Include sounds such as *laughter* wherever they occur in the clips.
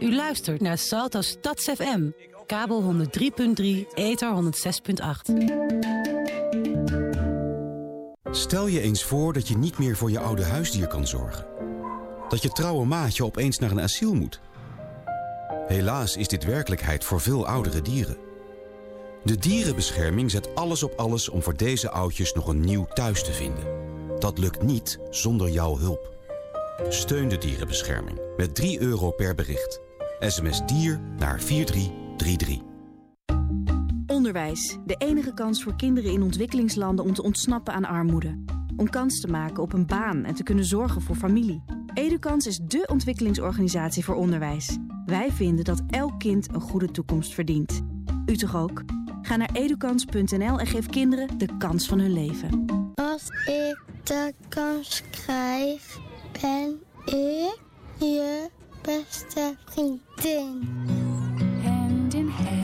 U luistert naar Salto Stads FM. Kabel 103.3, ether 106.8. Stel je eens voor dat je niet meer voor je oude huisdier kan zorgen. Dat je trouwe maatje opeens naar een asiel moet. Helaas is dit werkelijkheid voor veel oudere dieren. De dierenbescherming zet alles op alles om voor deze oudjes nog een nieuw thuis te vinden. Dat lukt niet zonder jouw hulp. Steun de dierenbescherming met 3 euro per bericht. SMS dier naar 4333. Onderwijs. De enige kans voor kinderen in ontwikkelingslanden om te ontsnappen aan armoede. Om kans te maken op een baan en te kunnen zorgen voor familie. Edukans is dé ontwikkelingsorganisatie voor onderwijs. Wij vinden dat elk kind een goede toekomst verdient. U toch ook? Ga naar edukans.nl en geef kinderen de kans van hun leven. Als ik de kans krijg, ben ik je beste vriendin.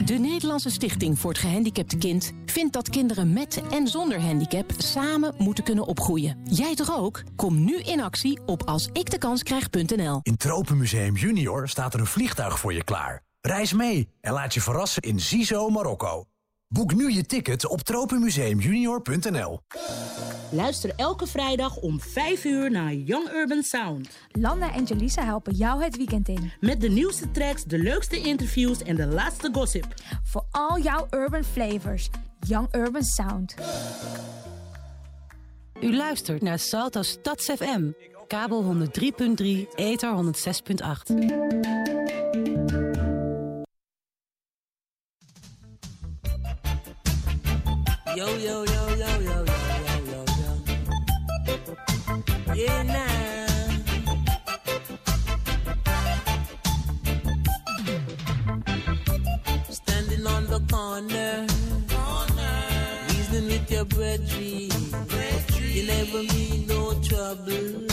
De Nederlandse Stichting voor het Gehandicapte Kind vindt dat kinderen met en zonder handicap samen moeten kunnen opgroeien. Jij toch ook? Kom nu in actie op alsikdekans.nl. In Tropenmuseum Junior staat er een vliegtuig voor je klaar. Reis mee en laat je verrassen in Zizo, Marokko. Boek nu je ticket op tropenmuseumjunior.nl. Luister elke vrijdag om 5 uur naar Young Urban Sound. Landa en Jelisa helpen jou het weekend in. Met de nieuwste tracks, de leukste interviews en de laatste gossip. Voor al jouw urban flavors. Young Urban Sound. U luistert naar Salto Stads FM. Kabel 103.3, ether 106.8. Yo, yo, yo, yo, yo, yo, yo, yo, yo. Yeah, nah. Standing on the corner, corner. reasoning with your brethren. You never mean no trouble.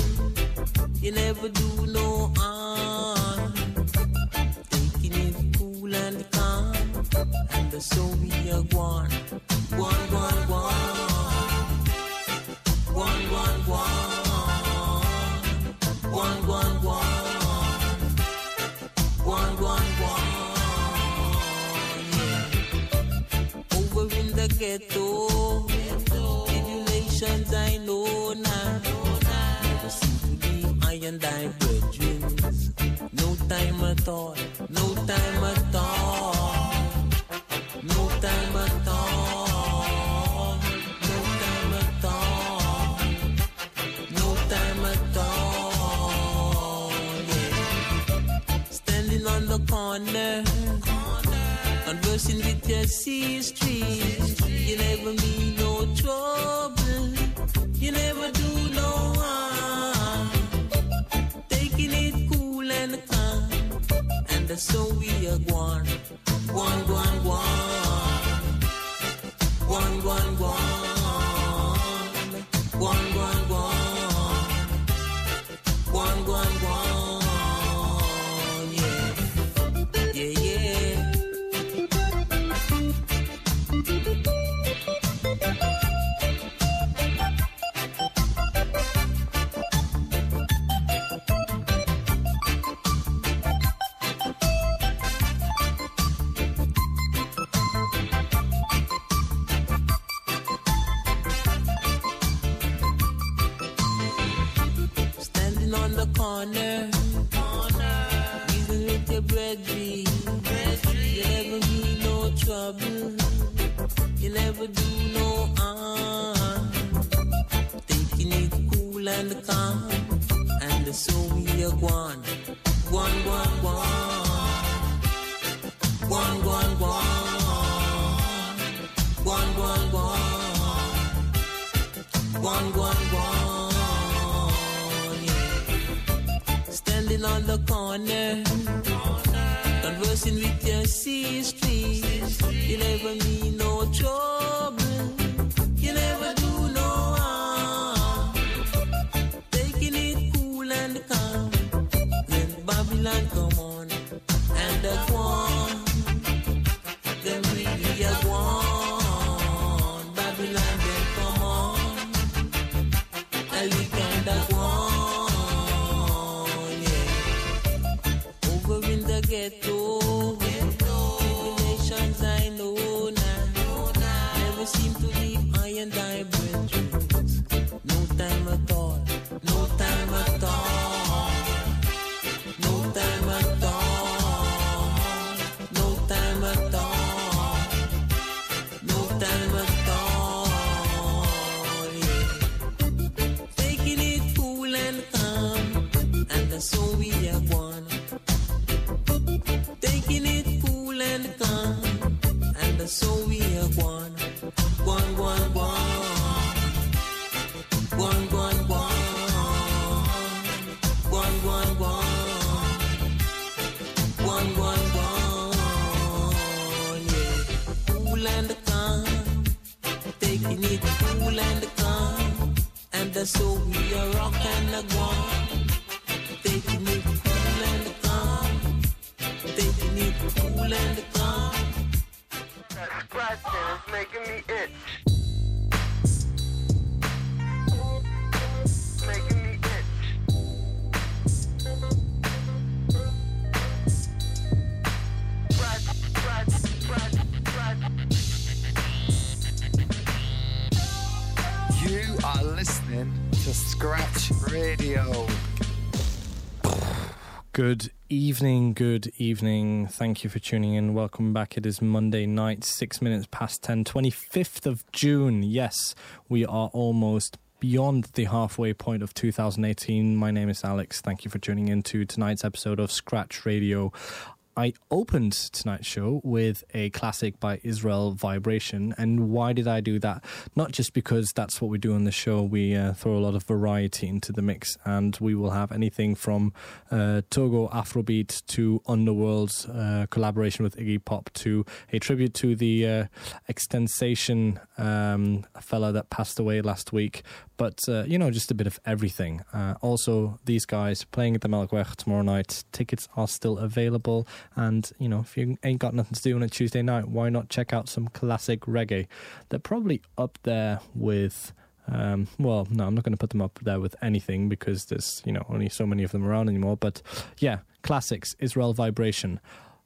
You never do no harm. Taking it cool and calm, and so we are gone. Ghetto. Tribulations I know now. I and I brethren. No time at all. No time at all. No time at all. No time at all. Standing on the corner. Conversing with your sister over me. And evening, good evening. Thank you for tuning in. Welcome back. It is Monday night, six minutes past 10, 25th of June. Yes, we are almost beyond the halfway point of 2018. My name is Alex. Thank you for tuning in to tonight's episode of Scratch Radio. I opened tonight's show with a classic by Israel Vibration. And why did I do that? Not just because that's what we do on the show, we uh, throw a lot of variety into the mix, and we will have anything from uh, Togo Afrobeat to Underworld's uh, collaboration with Iggy Pop to a tribute to the uh, Extensation um, fella that passed away last week. But, uh, you know, just a bit of everything. Uh, also, these guys playing at the Melkweg tomorrow night. Tickets are still available. And, you know, if you ain't got nothing to do on a Tuesday night, why not check out some classic reggae? They're probably up there with. Um, well, no, I'm not going to put them up there with anything because there's, you know, only so many of them around anymore. But yeah, classics, Israel Vibration.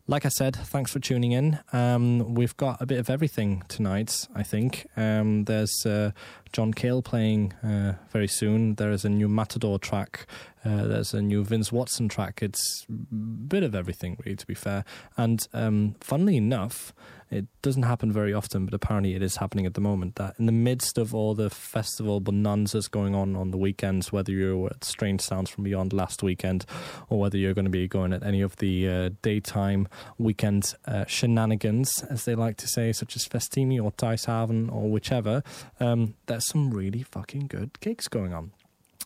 Like I said, thanks for tuning in. Um, we've got a bit of everything tonight, I think. Um, there's uh, John Cale playing uh, very soon. There is a new Matador track. Uh, there's a new Vince Watson track. It's a bit of everything, really, to be fair. And um, funnily enough, it doesn't happen very often, but apparently it is happening at the moment. That in the midst of all the festival bonanzas going on on the weekends, whether you're at Strange Sounds from Beyond last weekend, or whether you're going to be going at any of the uh, daytime weekend uh, shenanigans, as they like to say, such as Festini or Tyshaven or whichever, um, there's some really fucking good gigs going on.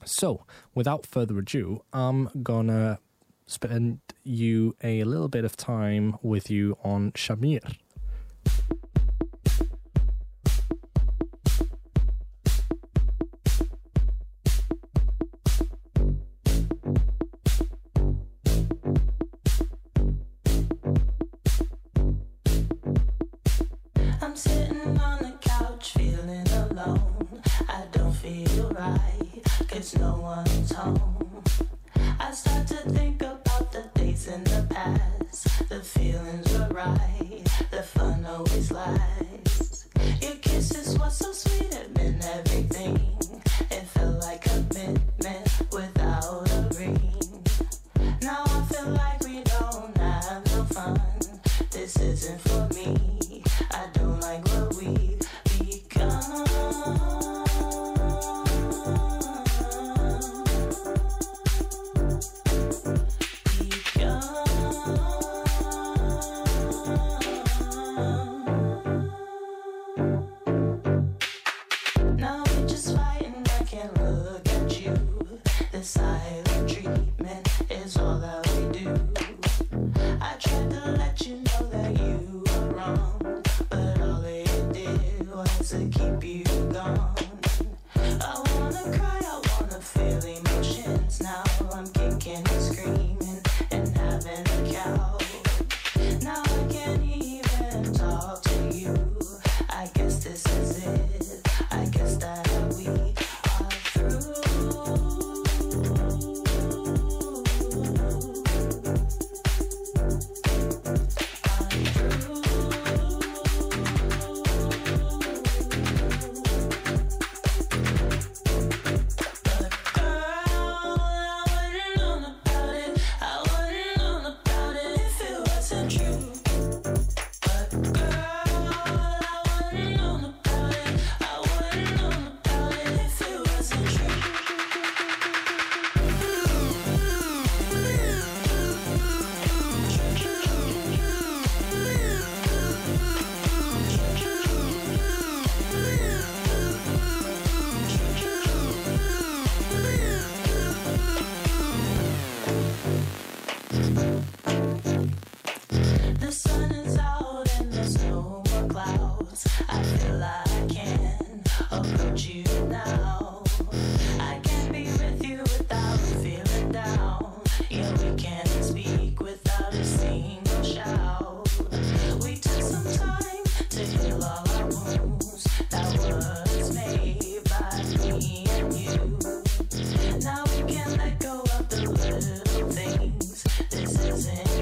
So, without further ado, I'm gonna spend you a little bit of time with you on Shamir.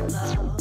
Love.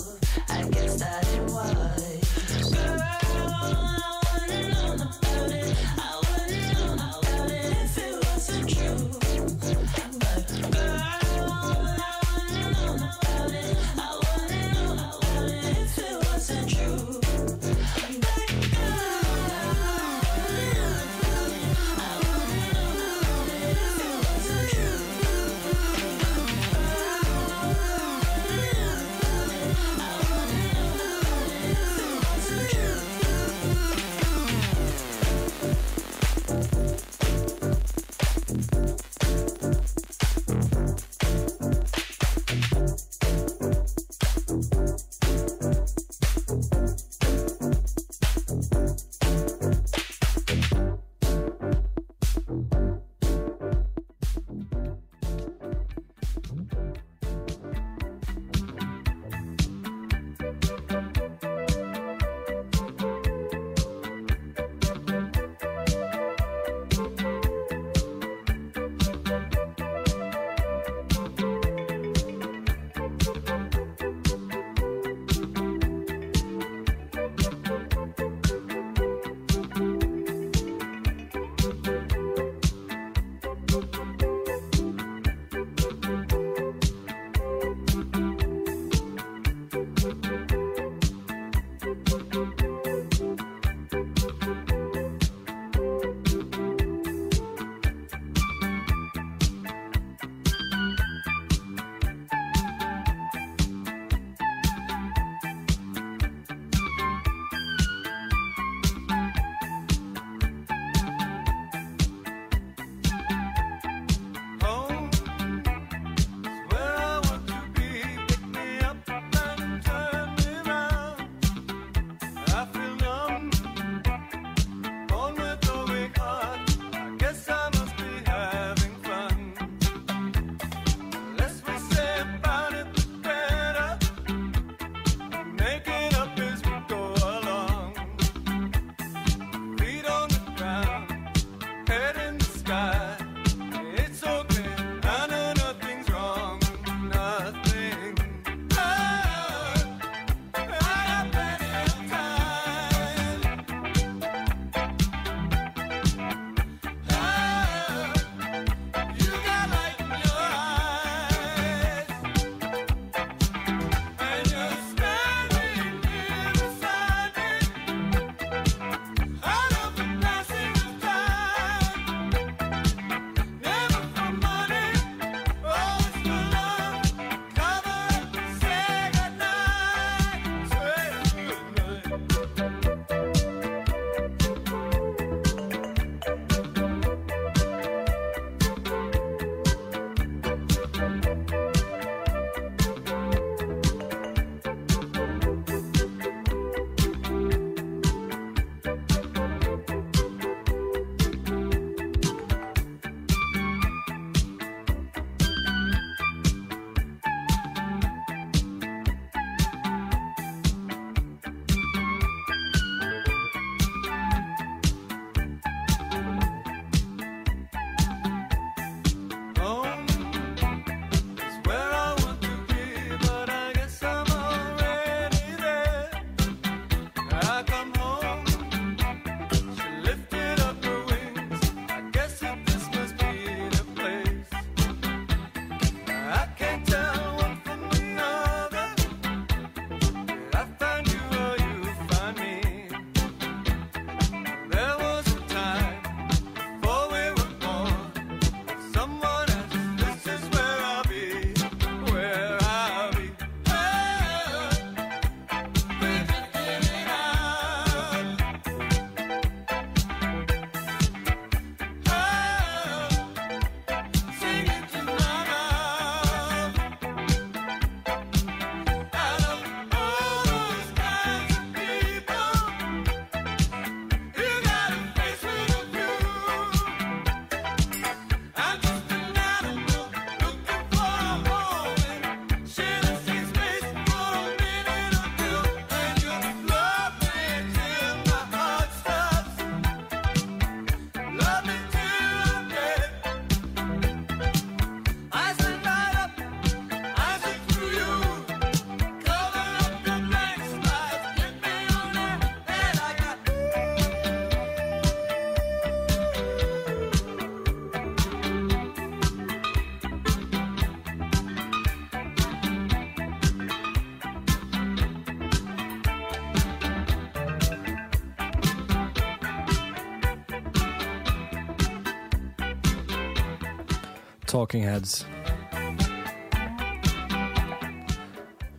Talking Heads.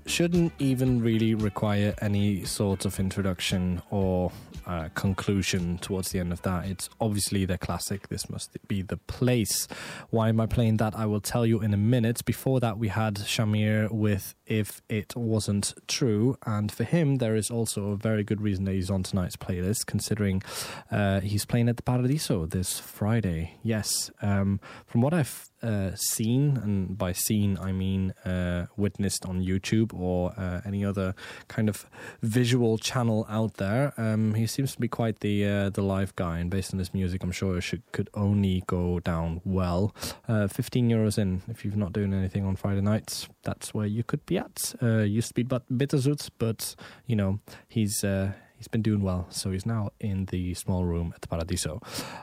Shouldn't even really require any sort of introduction or uh, conclusion towards the end of that. It's obviously the classic. This must be the place. Why am I playing that? I will tell you in a minute. Before that, we had Shamir with If It Wasn't True. And for him, there is also a very good reason that he's on tonight's playlist, considering uh, he's playing at the Paradiso this Friday. Yes. Um, from what I've uh, seen, and by seen I mean uh, witnessed on YouTube or uh, any other kind of visual channel out there. Um, he seems to be quite the uh, the live guy, and based on his music, I'm sure it should, could only go down well. Uh, 15 euros in if you're not doing anything on Friday nights. That's where you could be at. Uh, used to be but Bitterzoet, but you know he's he's been doing well. So he's now in the small room at the Paradiso.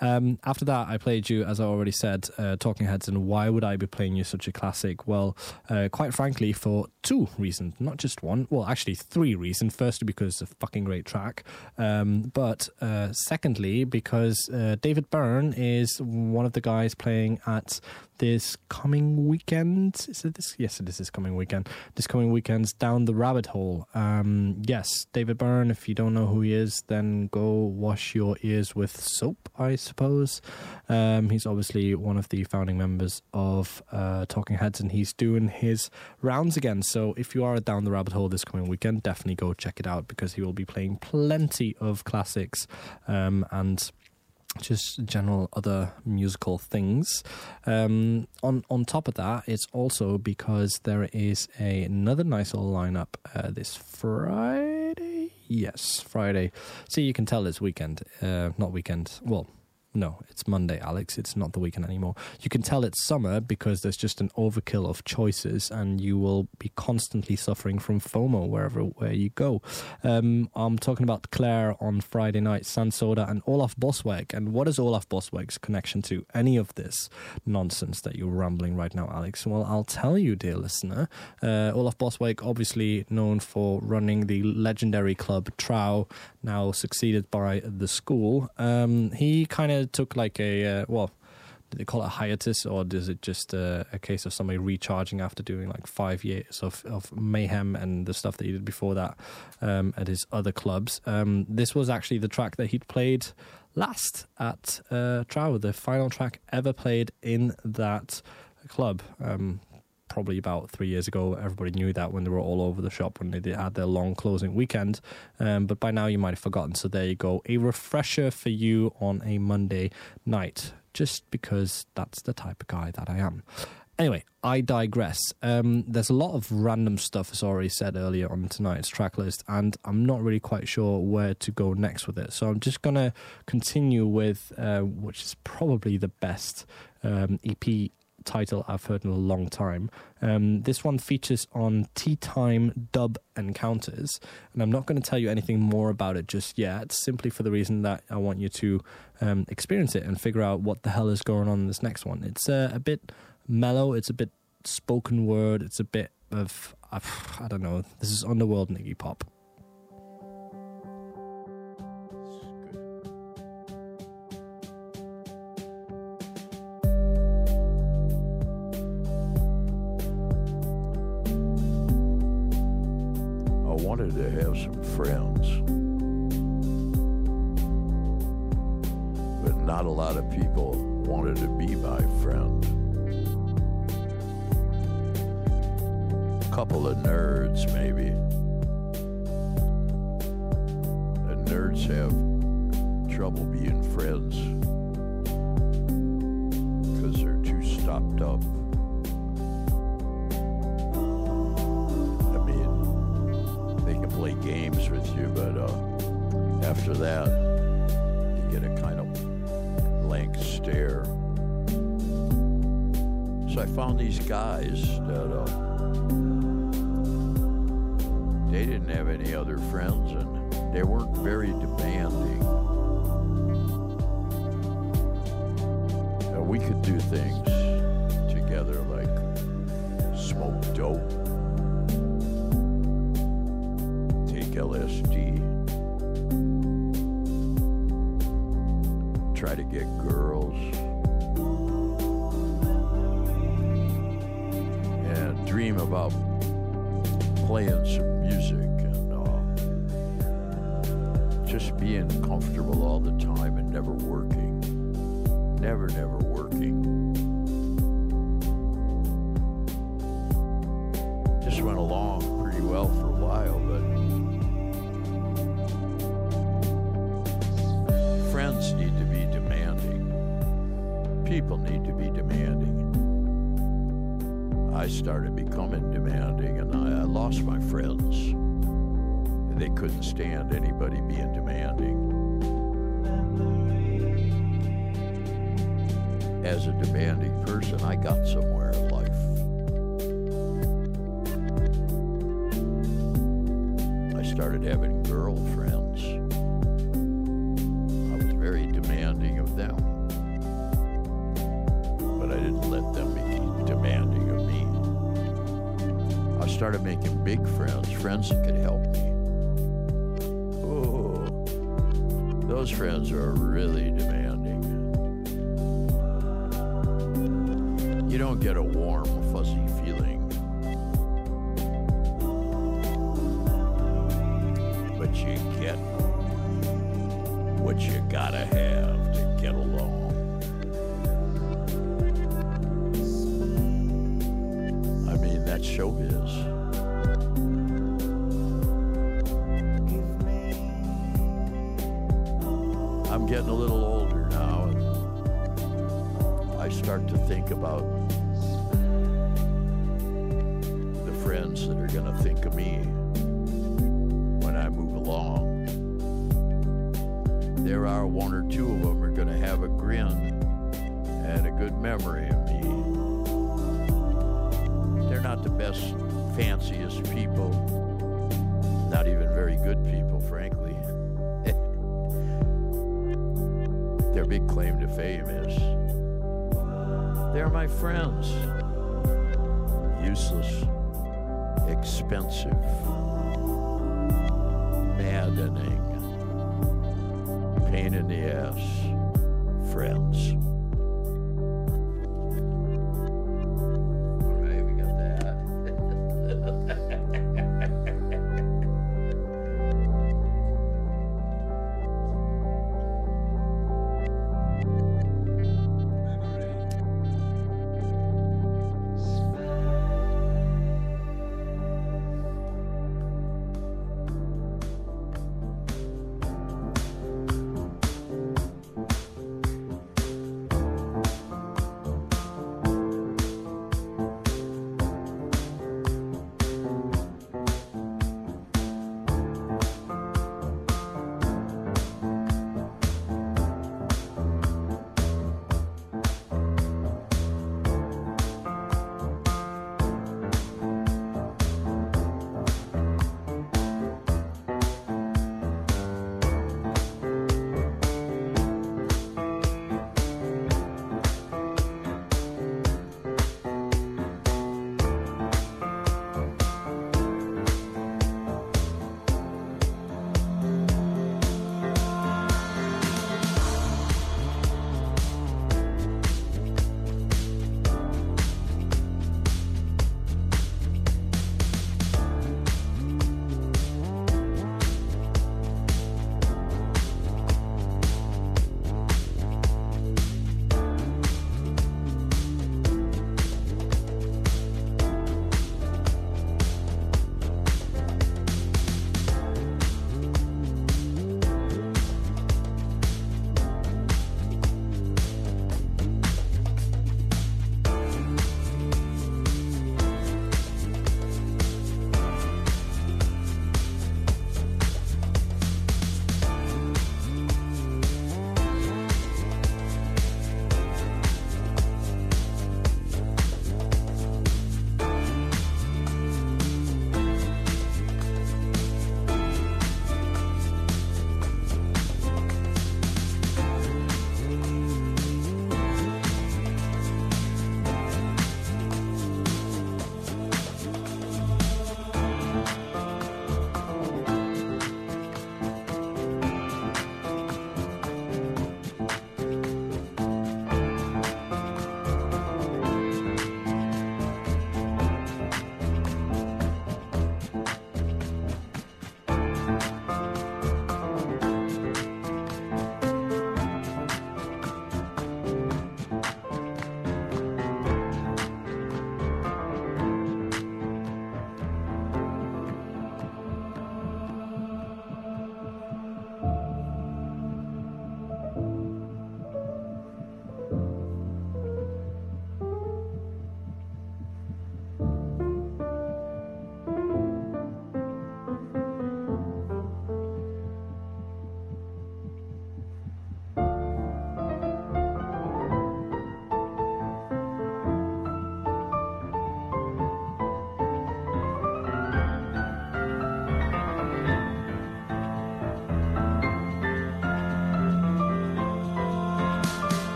Um, after that, I played you, as I already said, uh, Talking Heads. And why would I be playing you such a classic? Well, uh, quite frankly, for two reasons, not just one. Well, actually, three reasons. Firstly, because it's a fucking great track. Um, but uh, secondly, because uh, David Byrne is one of the guys playing at this coming weekend. Is it this? Yes, it is this coming weekend. This coming weekend's Down the Rabbit Hole. Um, yes, David Byrne. If you don't know who he is, then go wash your ears with soap, I suppose. Um, he's obviously one of the founding members of uh, Talking Heads, and he's doing his rounds again. So if you are down the rabbit hole this coming weekend, definitely go check it out because he will be playing plenty of classics um, and just general other musical things. Um, on on top of that, it's also because there is a, another nice little lineup uh, this Friday. Yes, Friday. See, you can tell it's weekend, uh, not weekend. Well, no, it's Monday, Alex. It's not the weekend anymore. You can tell it's summer because there's just an overkill of choices, and you will be constantly suffering from FOMO wherever where you go. Um, I'm talking about Claire on Friday night, Sansoda, and Olaf Boswijk. And what is Olaf Boswijk's connection to any of this nonsense that you're rambling right now, Alex? Well, I'll tell you, dear listener. Uh, Olaf Boswijk, obviously known for running the legendary club Trouw, now succeeded by the school. Um, he kind of took like a uh, well do they call it a hiatus or is it just a, a, case of somebody recharging after doing like five years of, of mayhem and the stuff that he did before that um, at his other clubs? Um, this was actually the track that he'd played last at uh, Trouw, the final track ever played in that club. Um, probably about three years ago. Everybody knew that when they were all over the shop when they had their long closing weekend. Um, but by now you might have forgotten. So there you go. A refresher for you on a Monday night, just because that's the type of guy that I am. Anyway, I digress. Um, there's a lot of random stuff, as already said earlier on tonight's track list, and I'm not really quite sure where to go next with it. So I'm just going to continue with, uh, which is probably the best um, EP title I've heard in a long time. Um, this one features on Tea Time Dub Encounters, and I'm not going to tell you anything more about it just yet, simply for the reason that I want you to um, experience it and figure out what the hell is going on in this next one. It's uh, a bit mellow, it's a bit spoken word, it's a bit of, *sighs* I don't know, this is underworld Niggy Pop. Friends. But not a lot of people wanted to be my friend. A couple of nerds, maybe. And nerds have trouble being friends because they're too stopped up. Found these guys that uh, they didn't have any other friends and they weren't started having girlfriends, I was very demanding of them. But I didn't let them be demanding of me. I started making big friends, friends that could help me. Oh, those friends are really demanding. You don't get a warm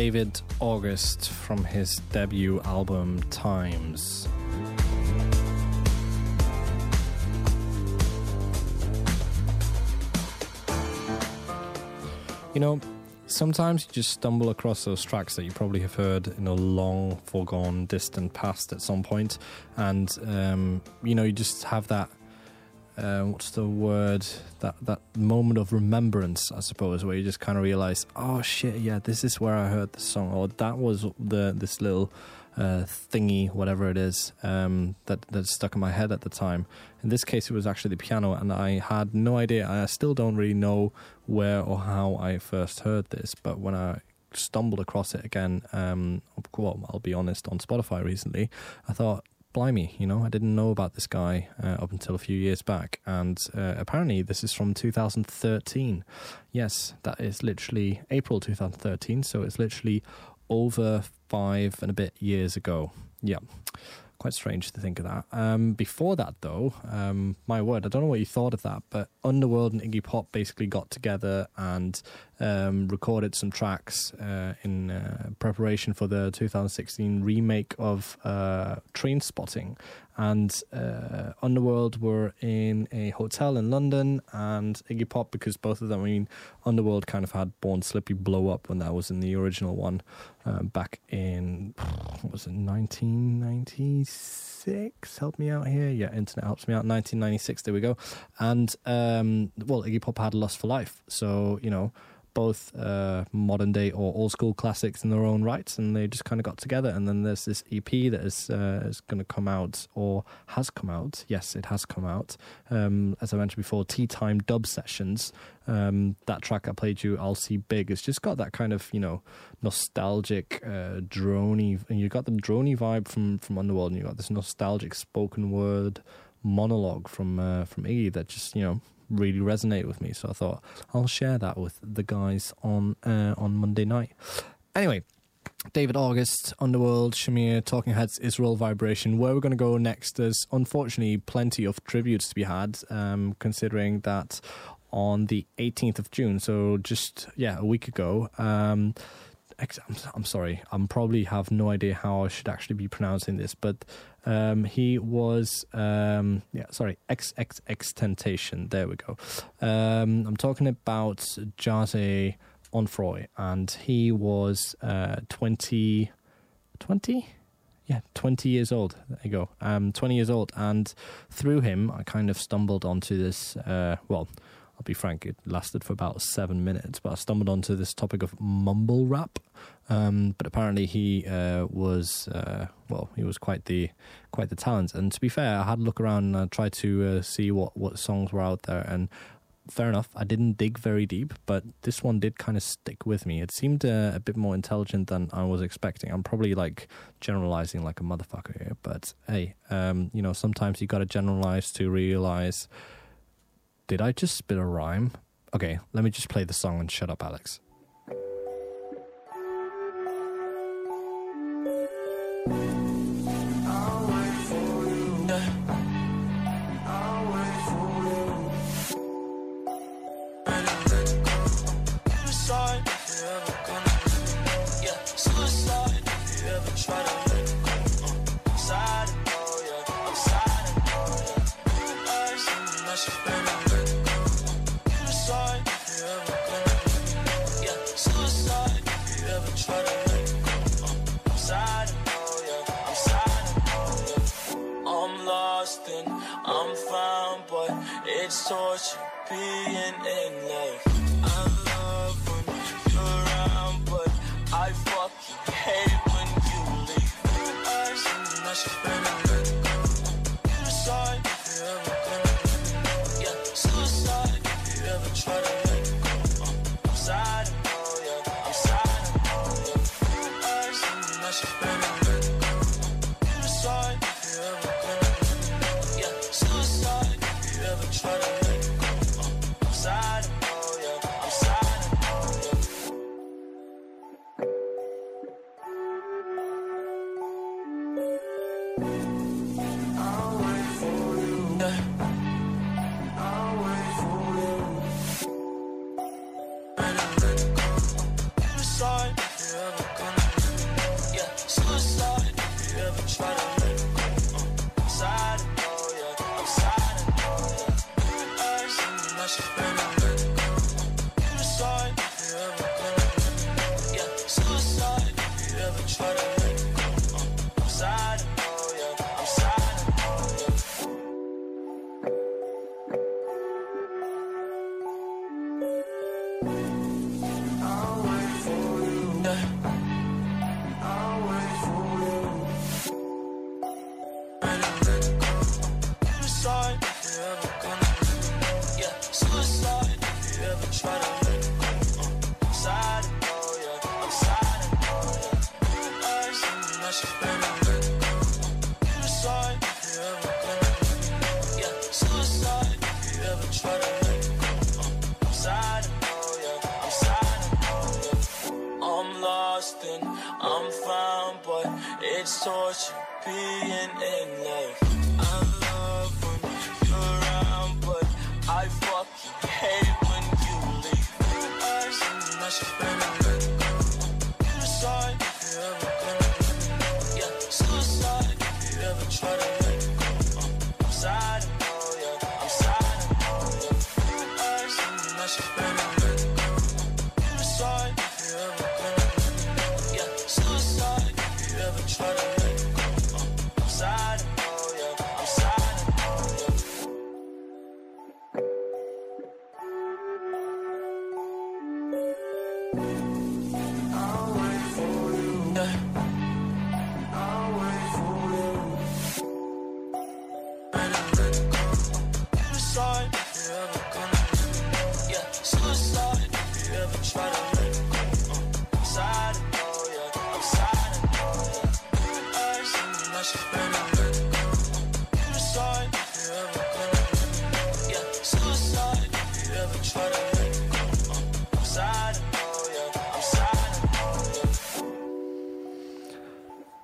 David August from his debut album Times. You know, sometimes you just stumble across those tracks that you probably have heard in a long, foregone, distant past at some point, and um, you know, you just have that. Uh, what's the word? That that moment of remembrance, I suppose, where you just kind of realize, oh shit, yeah, this is where I heard the song, or that was the this little uh, thingy, whatever it is, um, that that stuck in my head at the time. In this case, it was actually the piano, and I had no idea. I still don't really know where or how I first heard this, but when I stumbled across it again, um, well, I'll be honest, on Spotify recently, I thought, blimey, you know, I didn't know about this guy uh, up until a few years back, and uh, apparently this is from 2013. Yes, that is literally April 2013, so it's literally over five and a bit years ago. Yeah. Quite strange to think of that. Um, before that, though, um, my word, I don't know what you thought of that, but Underworld and Iggy Pop basically got together and um, recorded some tracks uh, in uh, preparation for the 2016 remake of uh, Trainspotting. And uh, Underworld were in a hotel in London, and Iggy Pop, because both of them, I mean, Underworld kind of had Born Slippy blow up when that was in the original one um, back in, what was it, 1996? Help me out here. Yeah, internet helps me out. 1996, there we go. And, um, well, Iggy Pop had Lust for Life. So, you know, both uh, modern day or old school classics in their own rights, and they just kind of got together. And then there's this EP that is uh, is going to come out or has come out. Yes, it has come out. Um, as I mentioned before, Tea Time Dub Sessions. Um, that track I played you, I'll see big. It's just got that kind of you know nostalgic uh, drony, and you got the drony vibe from from Underworld, and you got this nostalgic spoken word monologue from uh, from Iggy that just you know really resonate with me. So I thought I'll share that with the guys on uh, on Monday night. Anyway, David August, Underworld, Shamir, Talking Heads, Israel Vibration. Where we're going to go next, there's unfortunately plenty of tributes to be had, um, considering that on the 18th of June, so just, yeah, a week ago, um, I'm, I'm sorry, I'm probably have no idea how I should actually be pronouncing this, but um, he was um, yeah, sorry, XXXTentacion. There we go. Um, I'm talking about Jahseh Onfroy, and he was uh, 20, 20? Yeah, 20 years old. There you go. Um, 20 years old, and through him, I kind of stumbled onto this. Uh, well, I'll be frank, it lasted for about seven minutes, but I stumbled onto this topic of mumble rap. Um, but apparently he uh, was uh, well, he was quite the quite the talent. And to be fair, I had a look around and I tried to uh, see what what songs were out there. And fair enough, I didn't dig very deep, but this one did kind of stick with me. It seemed uh, a bit more intelligent than I was expecting. I'm probably like generalizing like a motherfucker here, but hey, um, you know, sometimes you got to generalize to realize did I just spit a rhyme? Okay, let me just play the song and shut up, Alex. Bye.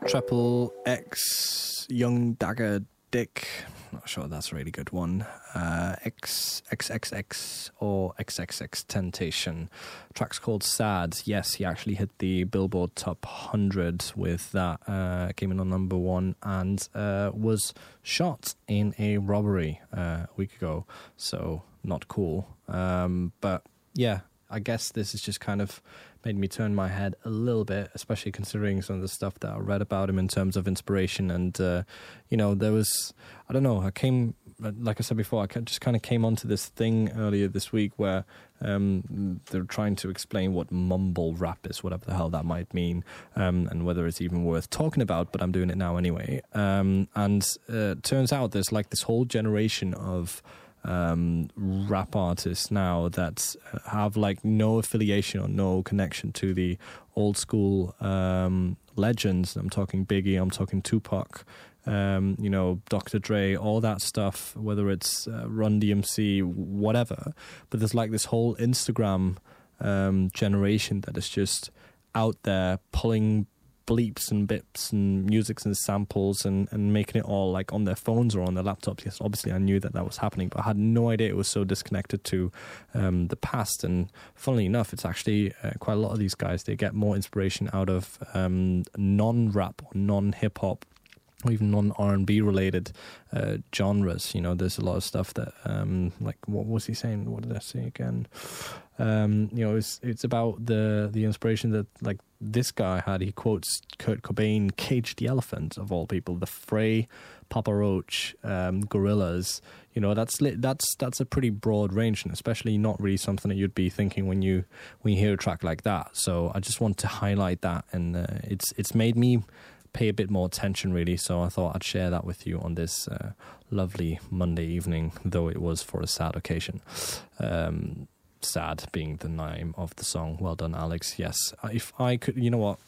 Triple X Young Dagger Dick. Sure that's a really good one. Uh, X or XXXTentacion. Track's called Sad. Yes, he actually hit the Billboard Top 100 with that. Uh, came in on number one and uh, was shot in a robbery uh, a week ago. So not cool. Um, but yeah, I guess this is just kind of made me turn my head a little bit, especially considering some of the stuff that I read about him in terms of inspiration. And, uh, you know, there was, I don't know, I came, like I said before, I just kind of came onto this thing earlier this week where um, they're trying to explain what mumble rap is, whatever the hell that might mean, um, and whether it's even worth talking about, but I'm doing it now anyway. Um, and uh, turns out there's like this whole generation of um, rap artists now that have like no affiliation or no connection to the old school um, legends. I'm talking Biggie, I'm talking Tupac, um, you know, Dr. Dre, all that stuff, whether it's uh, Run DMC, whatever. But there's like this whole Instagram um, generation that is just out there pulling bleeps and bips and musics and samples and, and making it all like on their phones or on their laptops. Yes, obviously I knew that that was happening, but I had no idea it was so disconnected to um, the past. And funnily enough, it's actually uh, quite a lot of these guys, they get more inspiration out of um, non-rap or non-hip hop or even non R and B related uh, genres. You know, there's a lot of stuff that, um, like, what was he saying? What did I say again? Um, you know, it's it's about the the inspiration that like this guy had. He quotes Kurt Cobain, "Cage the Elephant" of all people, the Fray, Papa Roach, um, Gorillaz. You know, that's that's that's a pretty broad range, and especially not really something that you'd be thinking when you when you hear a track like that. So I just want to highlight that, and uh, it's it's made me pay a bit more attention, really. So I thought I'd share that with you on this uh, lovely Monday evening, though it was for a sad occasion. Um, sad being the name of the song. Well done, Alex. Yes, if I could, you know what?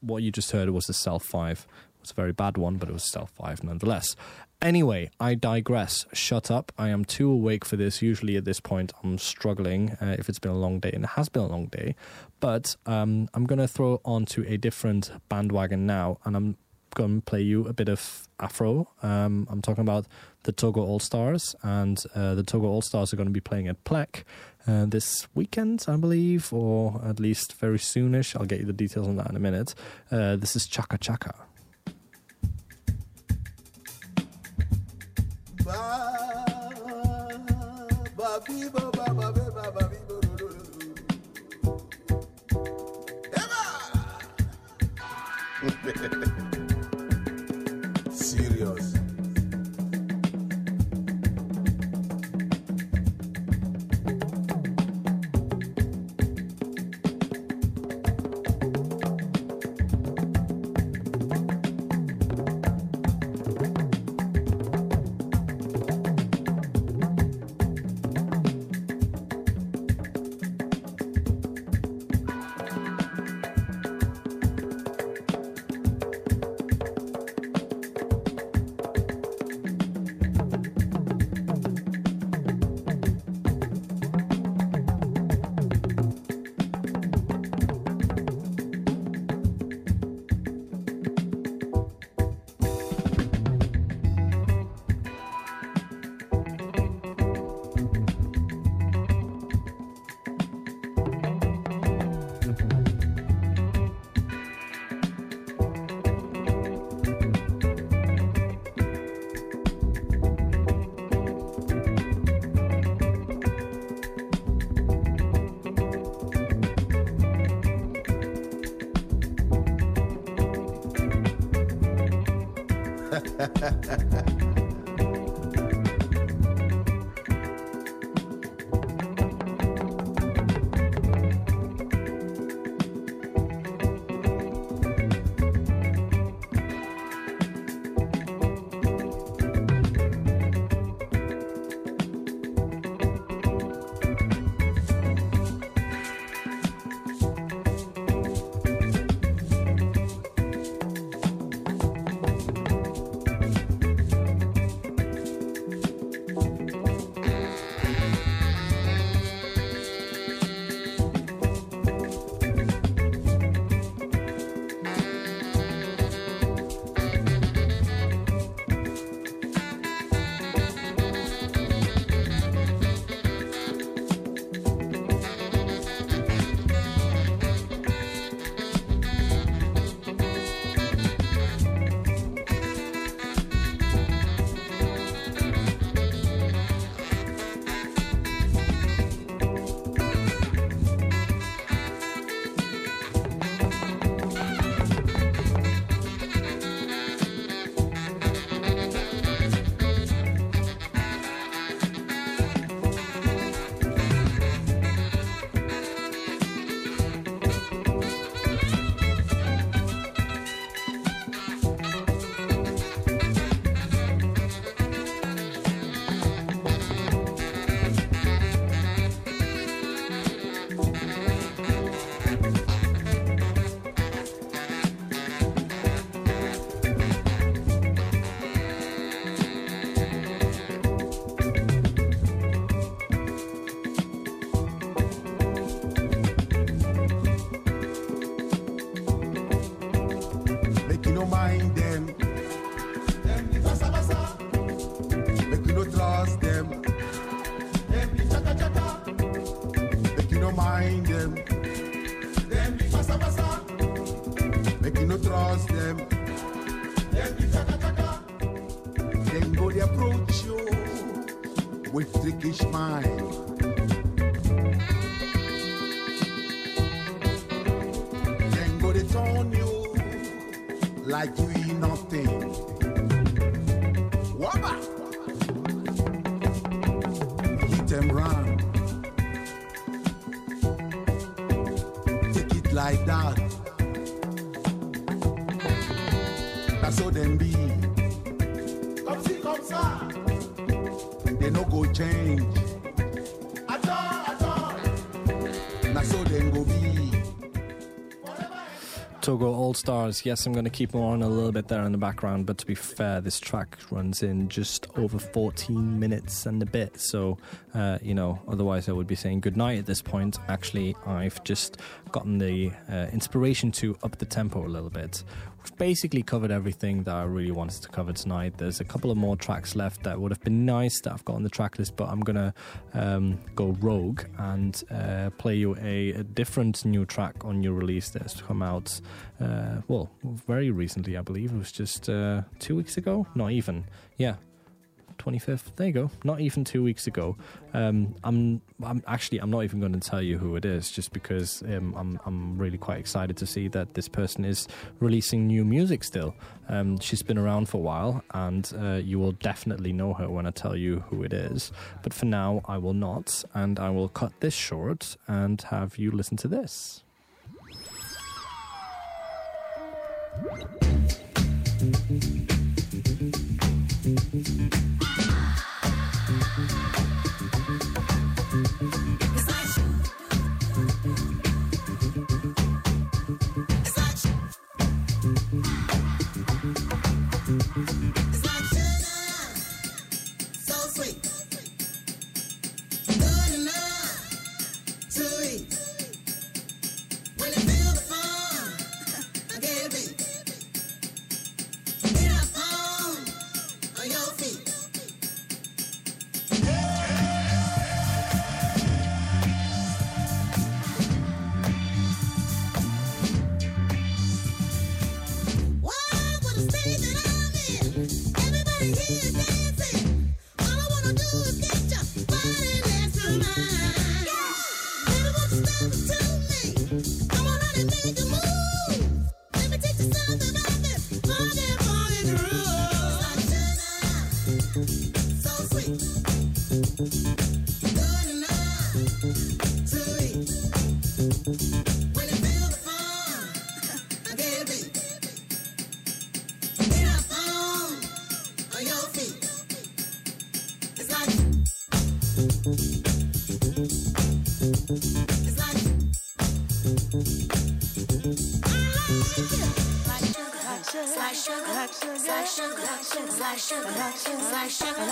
What you just heard was the Self 5. Was a very bad one, but it was Self 5 nonetheless. Anyway, I digress. Shut up. I am too awake for this. Usually at this point, I'm struggling uh, if it's been a long day, and it has been a long day. But um, I'm going to throw onto a different bandwagon now, and I'm going to play you a bit of Afro. Um, I'm talking about the Togo All Stars, and uh, the Togo All Stars are going to be playing at Plek uh, this weekend, I believe, or at least very soonish. I'll get you the details on that in a minute. Uh, this is Chaka Chaka. Serious. Ha ha ha ha ha. Togo All Stars. Yes, I'm going to keep them on a little bit there in the background, but to be fair, this track runs in just over 14 minutes and a bit. So, uh, you know, otherwise I would be saying goodnight at this point. Actually, I've just gotten the uh, inspiration to up the tempo a little bit. We've basically covered everything that I really wanted to cover tonight. There's a couple of more tracks left that would have been nice that I've got on the track list, but I'm to um, go rogue and uh, play you a, a different new track on your release that has come out, uh, well, very recently, I believe. It was just uh, two weeks ago? Not even. Yeah, 25th. There you go. Not even two weeks ago. Um, I'm, I'm actually, I'm not even going to tell you who it is, just because um, I'm, I'm really quite excited to see that this person is releasing new music still. Um, she's been around for a while, and uh, you will definitely know her when I tell you who it is. But for now, I will not, and I will cut this short and have you listen to this. So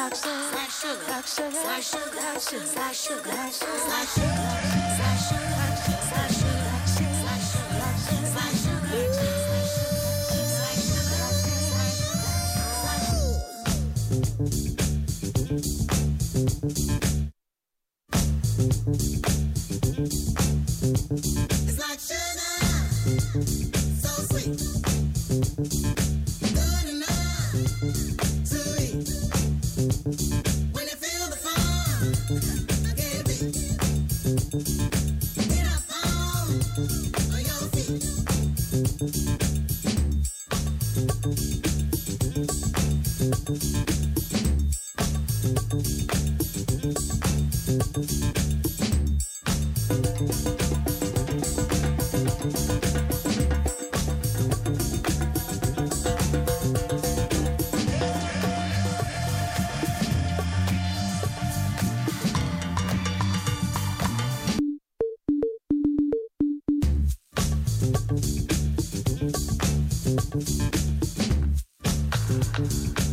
Like sugar, like sugar, like sugar, like sugar, like sugar, like sugar. Música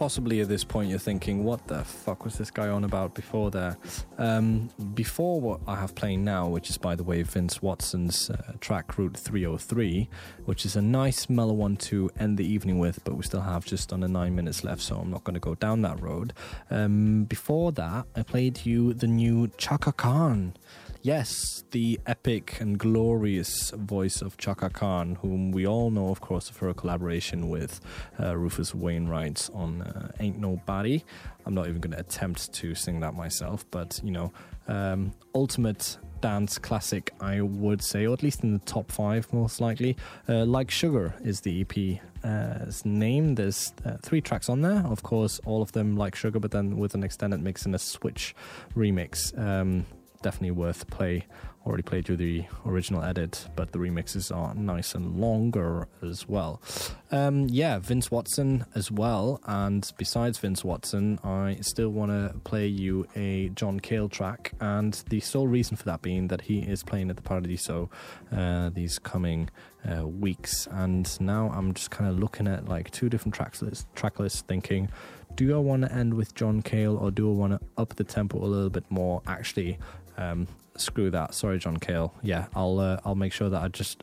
possibly at this point you're thinking, what the fuck was this guy on about before there? Um, before what I have playing now, which is, by the way, Vince Watson's uh, track Route 303, which is a nice mellow one to end the evening with, but we still have just under nine minutes left, so I'm not going to go down that road. Um, before that, I played you the new Chaka Khan. Yes, the epic and glorious voice of Chaka Khan, whom we all know, of course, for a collaboration with uh, Rufus Wainwright on uh, Ain't Nobody. I'm not even going to attempt to sing that myself, but you know, um, ultimate dance classic, I would say, or at least in the top five, most likely. Uh, like Sugar is the EP's name. There's uh, three tracks on there, of course, all of them like Sugar, but then with an extended mix and a switch remix. Um, definitely worth play. Already played you the original edit, but the remixes are nice and longer as well. Um, yeah, Vince Watson as well. And besides Vince Watson, I still want to play you a John Cale track. And the sole reason for that being that he is playing at the Paradiso uh, these coming uh, weeks. And now I'm just kind of looking at like two different tracks list, track lists, thinking, do I want to end with John Cale or do I want to up the tempo a little bit more? Actually, um, screw that. Sorry, John Cale. Yeah, I'll uh, I'll make sure that I just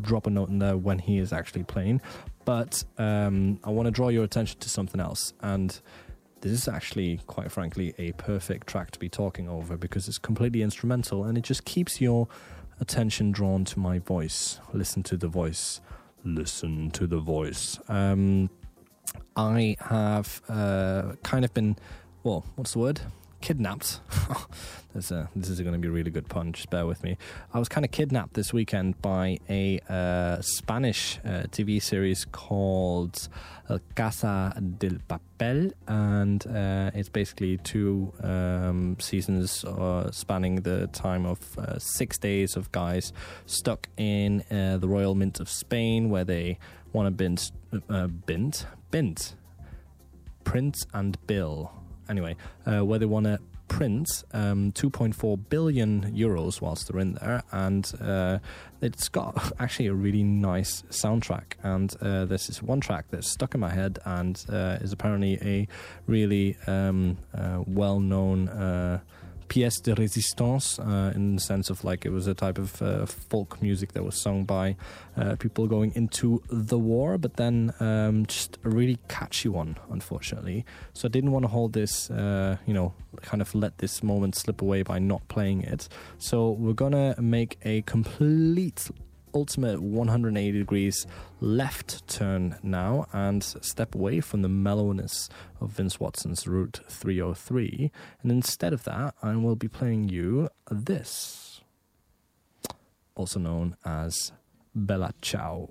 drop a note in there when he is actually playing. But um, I want to draw your attention to something else, and this is actually, quite frankly, a perfect track to be talking over because it's completely instrumental and it just keeps your attention drawn to my voice. Listen to the voice. Listen to the voice. Um, I have uh, kind of been, well, what's the word? Kidnapped. *laughs* There's a, this is going to be a really good pun, just bear with me. I was kind of kidnapped this weekend by a uh, Spanish uh, TV series called Casa del Papel, and uh, it's basically two um, seasons uh, spanning the time of uh, six days of guys stuck in uh, the Royal Mint of Spain, where they want to bint, uh, bint, bint, Prince and Bill. Anyway, uh, where they want to print um, 2.4 billion euros whilst they're in there, and uh, it's got *laughs* actually a really nice soundtrack. And uh, this is one track that's stuck in my head and uh, is apparently a really um, uh, well-known. Pièce de résistance uh, in the sense of like it was a type of uh, folk music that was sung by uh, people going into the war, but then um, just a really catchy one, unfortunately. So I didn't want to hold this, uh, you know, kind of let this moment slip away by not playing it. So we're gonna make a complete ultimate 180 degrees left turn now and step away from the mellowness of Vince Watson's Route 303. And instead of that, I will be playing you this, also known as Bella Ciao.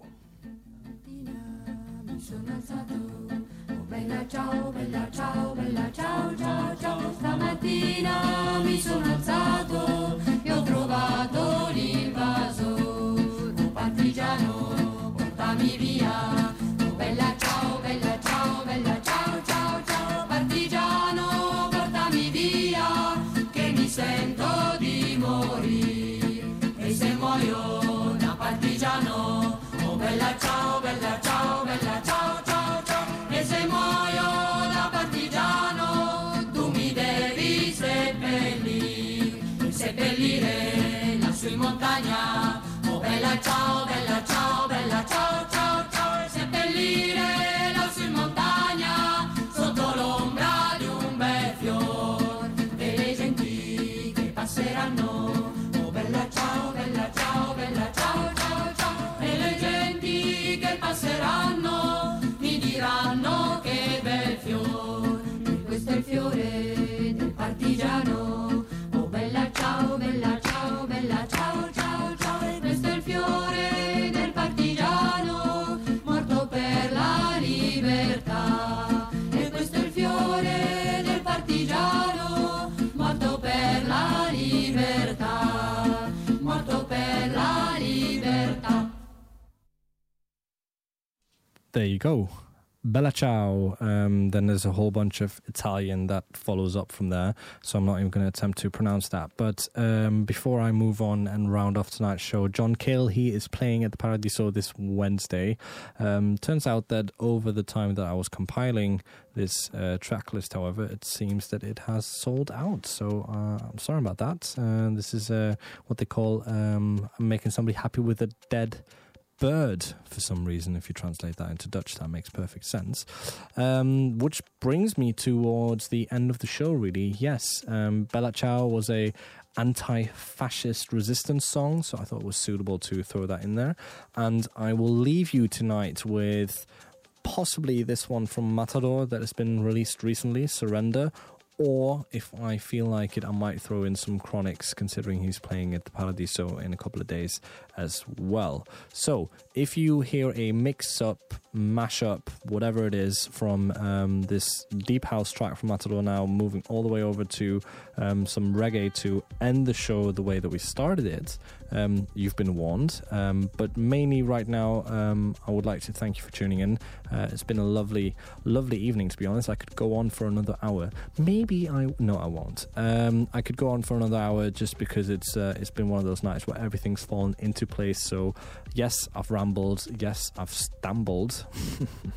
Bella ciao, bella ciao, bella ciao, ciao, ciao. Stamattina mi sono alzato e ho trovato l'invasore. Partigiano, you go. Bella Ciao. Um, then there's a whole bunch of Italian that follows up from there, so I'm not even going to attempt to pronounce that. But um, before I move on and round off tonight's show, John Cale, he is playing at the Paradiso this Wednesday. Um, turns out that over the time that I was compiling this uh, track list, however, it seems that it has sold out. So uh, I'm sorry about that. Uh, this is uh, what they call um, making somebody happy with a dead bird for some reason. If you translate that into Dutch, that makes perfect sense. Um, which brings me towards the end of the show, really. Yes, um, Bella Ciao was a anti-fascist resistance song, so I thought it was suitable to throw that in there. And I will leave you tonight with possibly this one from Matador that has been released recently, Surrender. Or if I feel like it, I might throw in some Chronixx, considering he's playing at the Paradiso in a couple of days as well. So if you hear a mix up, mash up, whatever it is from um, this deep house track from Matador now, moving all the way over to um, some reggae to end the show the way that we started it, um, you've been warned. Um, but mainly right now, um, I would like to thank you for tuning in. Uh, it's been a lovely, lovely evening, to be honest. I could go on for another hour. Maybe I no, I won't. Um, I could go on for another hour just because it's uh, it's been one of those nights where everything's fallen into place. So yes, I've rambled. Yes, I've stumbled.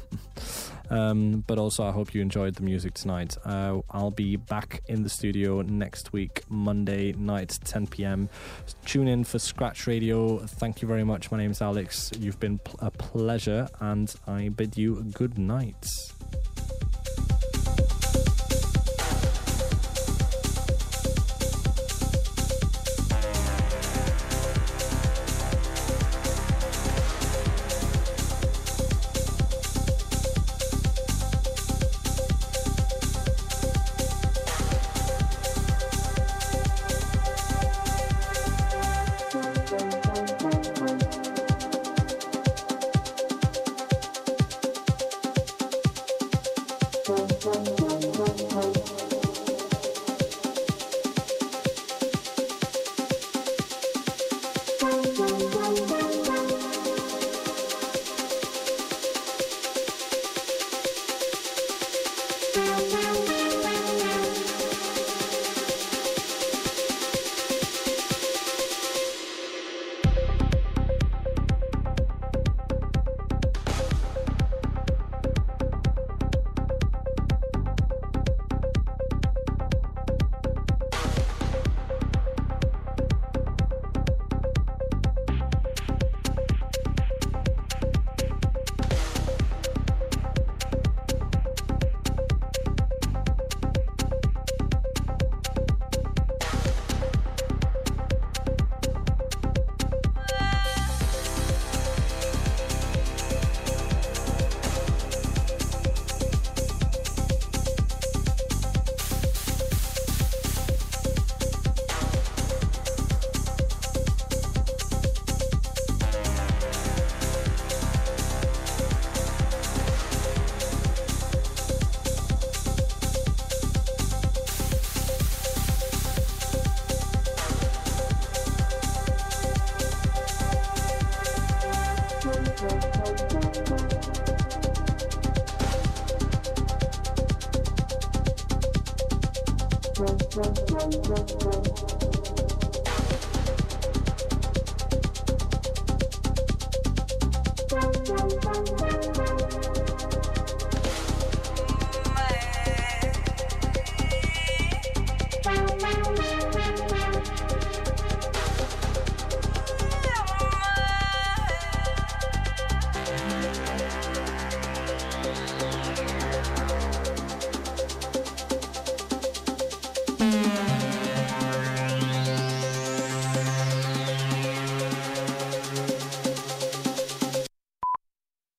*laughs* um, but also, I hope you enjoyed the music tonight. Uh, I'll be back in the studio next week, Monday night, 10 p.m. Tune in for Scratch Radio. Thank you very much. My name is Alex. You've been a pleasure, and I bid you good night.